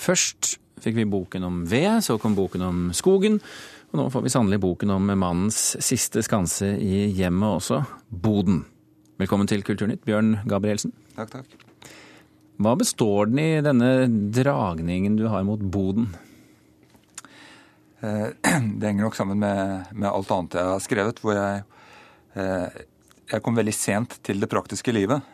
Først fikk vi boken om ved, så kom boken om skogen, og nå får vi sannelig boken om mannens siste skanse i hjemmet også, boden. Velkommen til Kulturnytt, Bjørn Gabrielsen. Takk, takk. Hva består den i, denne dragningen du har mot boden? Eh, det henger nok sammen med, med, alt annet jeg har skrevet, hvor jeg, eh, jeg kom veldig sent til det praktiske livet.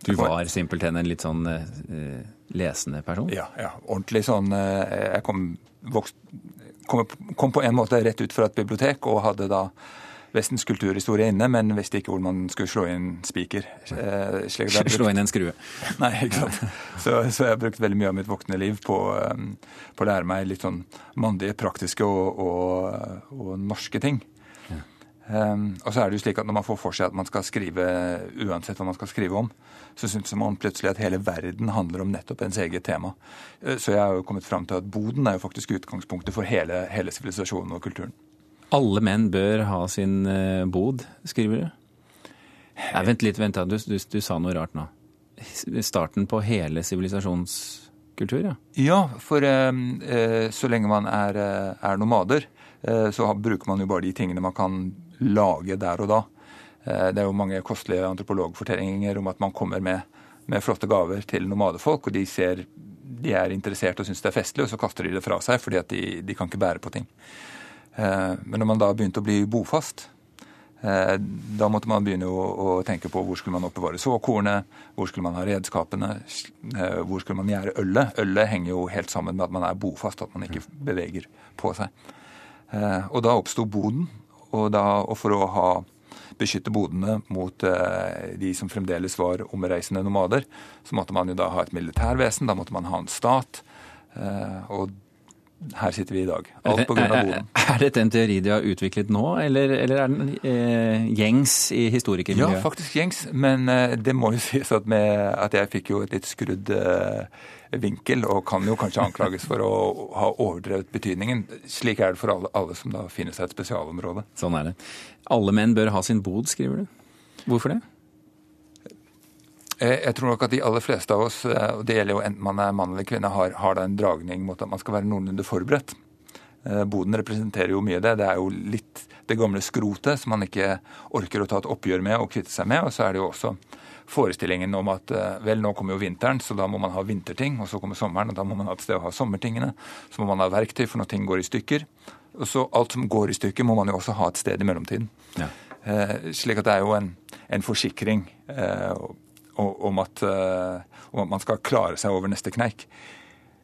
Eh, du var simpelthen en litt sånn uh, lesende person? Ja, ja, ordentlig sånn. Uh, jeg kom, vokst, kom, kom, på en måte rett ut fra et bibliotek og hadde da Vestens kulturhistorie inne, men visste ikke hvor man skulle slå inn spiker. Uh, slå inn en skrue? Nei, ikke sant. Så, så, jeg har brukt veldig mye av mitt voksne liv på, um, på å lære meg litt sånn mandige, praktiske og, og, og norske ting. Um, og så er det jo slik at Når man får for seg at man skal skrive uansett hva man skal skrive om, så syns man plutselig at hele verden handler om nettopp ens eget tema. Uh, så jeg har jo kommet fram til at boden er jo faktisk utgangspunktet for hele sivilisasjonen og kulturen. Alle menn bør ha sin uh, bod, skriver du? Nei, vent litt, vent da. Du, du, du, sa noe rart nå. Starten på hele sivilisasjonskultur, ja? Ja, for uh, så lenge man er, er nomader, så bruker man jo bare de tingene man kan lage der og da. Eh, det er jo mange kostelige antropologfortellinger om at man kommer med, med flotte gaver til nomadefolk, og de, ser, de er interessert og syns det er festlig, og så kaster de det fra seg fordi at de, de kan ikke bære på ting. Eh, men når man da begynte å bli bofast, eh, da måtte man begynne å, å, tenke på hvor skulle man oppbevare såkornet, hvor skulle man ha redskapene, hvor skulle man gjære ølet. Ølet henger jo helt sammen med at man er bofast, at man ikke beveger på seg. Og da oppsto boden, og, da, og for å ha, beskytte bodene mot eh, de som fremdeles var omreisende nomader, så måtte man jo da ha et militærvesen, da måtte man ha en stat. Eh, og her sitter vi i dag. Alt pga. boden. Er dette en teori de har utviklet nå, eller, eller er den eh, gjengs i historikermiljøet? Ja, faktisk gjengs, men eh, det må jo sies at, med, at jeg fikk jo et litt skrudd eh, vinkel, og kan jo kanskje anklages for å ha overdrevet betydningen. Slik er det for alle, alle som da finner seg et spesialområde. Sånn er det. Alle menn bør ha sin bod, skriver du. Hvorfor det? Eh, jeg tror nok at de aller fleste av oss, eh, og det gjelder jo enten man er mann eller kvinne, har, har da en dragning mot at man skal være noenlunde forberedt. Eh, boden representerer jo mye det. Det er jo litt det gamle skrotet som man ikke orker å ta et oppgjør med og kvitte seg med. Og så er det jo også forestillingen om at vel, nå kommer jo vinteren, så da må man ha vinterting. Og så kommer sommeren, og da må man ha et sted å ha sommertingene. Så må man ha verktøy for når ting går i stykker. Og så alt som går i stykker, må man jo også ha et sted i mellomtiden. Ja. Eh, slik at det er jo en, en forsikring. Eh, om at, eh, om at man skal klare seg over neste kneik.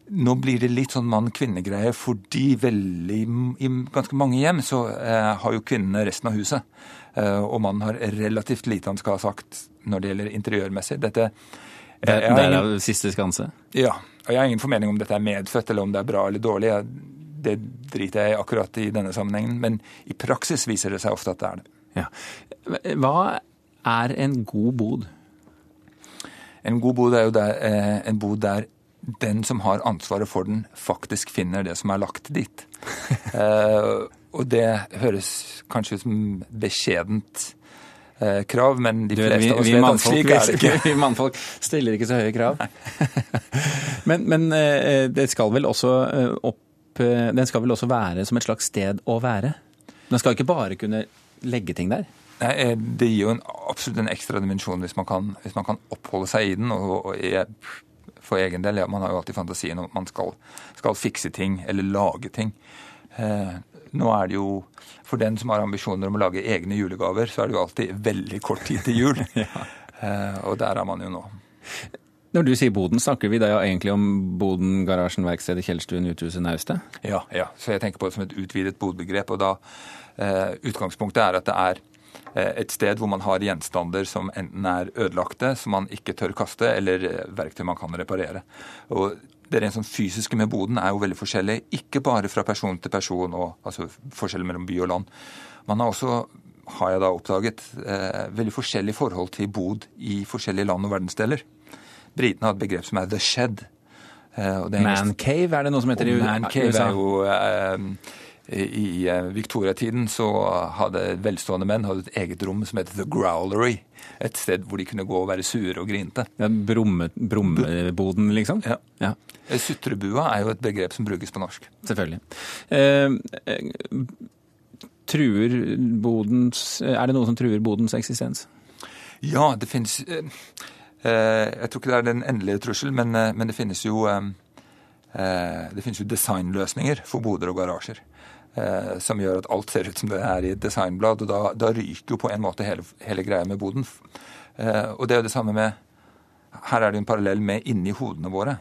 Nå blir det litt sånn mann-kvinne-greie, fordi veldig, i ganske mange hjem så eh, har jo kvinnene resten av huset. Eh, og mannen har relativt lite han skal ha sagt når det gjelder interiørmessig. Dette det, det er av siste skanse? Ja. og Jeg har ingen formening om dette er medfødt eller om det er bra eller dårlig. Det driter jeg i akkurat i denne sammenhengen, men i praksis viser det seg ofte at det er det. Ja. Hva er en god bod? En god bod er jo der, eh, en bod der den som har ansvaret for den, faktisk finner det som er lagt dit. eh, og det høres kanskje ut som beskjedent eh, krav, men de fleste vi, av oss vet at slik er det ikke. Vi mannfolk stiller ikke så høye krav. men, men eh, det skal vel også opp Den skal vel også være som et slags sted å være? Den skal ikke bare kunne legge ting der? Nei, eh, Det gir jo en, absolutt en ekstra dimensjon hvis man, kan, hvis man kan oppholde seg i den. og, og jeg, For egen del, ja, man har jo alltid fantasien om at man skal, skal fikse ting eller lage ting. Eh, nå er det jo, For den som har ambisjoner om å lage egne julegaver, så er det jo alltid veldig kort tid til jul. ja. eh, og der er man jo nå. Når du sier boden, snakker vi da egentlig om boden, garasjen, verkstedet, Kjellstuen, uthuset, naustet? Ja, ja, så jeg tenker på det som et utvidet bodbegrep. og da eh, Utgangspunktet er at det er et sted hvor man har gjenstander som enten er ødelagte, som man ikke tør kaste, eller eh, verktøy man kan reparere. Og det rent sånn fysiske med boden er jo veldig forskjellig, ikke bare fra person til person, og, altså forskjellen mellom by og land. Man har også, har jeg da oppdaget, eh, veldig forskjellig forhold til bod i forskjellige land og verdensdeler. Britene har et begrep som er 'the shed'. Eh, Mancave, er det noe som heter i USA? Mancave er jo eh, i eh, Victoria-tiden så hadde velstående menn hadde et eget rom som het The Growlery. Et sted hvor de kunne gå og være sure og grinte. Ja, brumme, brummeboden, liksom? Ja. ja. Eh, sutrebua er jo et begrep som brukes på norsk. Selvfølgelig. Eh, eh, truer bodens Er det noe som truer bodens eksistens? Ja, det finnes eh, Jeg tror ikke det er den endelige trussel, men, men det finnes jo det finnes jo designløsninger for boder og garasjer. Eh, som gjør at alt ser ut som det er i et designblad. og Da, da ryker jo på en måte hele, hele greia med boden. Eh, og det er jo det samme med Her er det en parallell med inni hodene våre.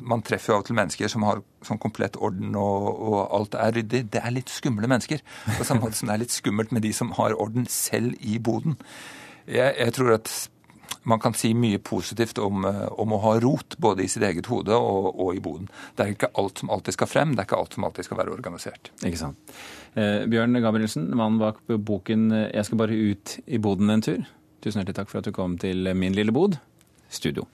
Man treffer jo av og til mennesker som har sånn komplett orden og, og, alt er ryddig. Det er litt skumle mennesker. På samme måte som det er litt skummelt med de som har orden selv i boden. Jeg, jeg tror at man kan si mye positivt om, eh, om, å ha rot både i sitt eget hode og, og, i boden. Det er ikke alt som alltid skal frem, det er ikke alt som alltid skal være organisert. Ikke sant. Eh, Bjørn Gabrielsen, mannen bak boken eh, 'Jeg skal bare ut i boden en tur'. Tusen hjertelig takk for at du kom til Min lille bod, studio.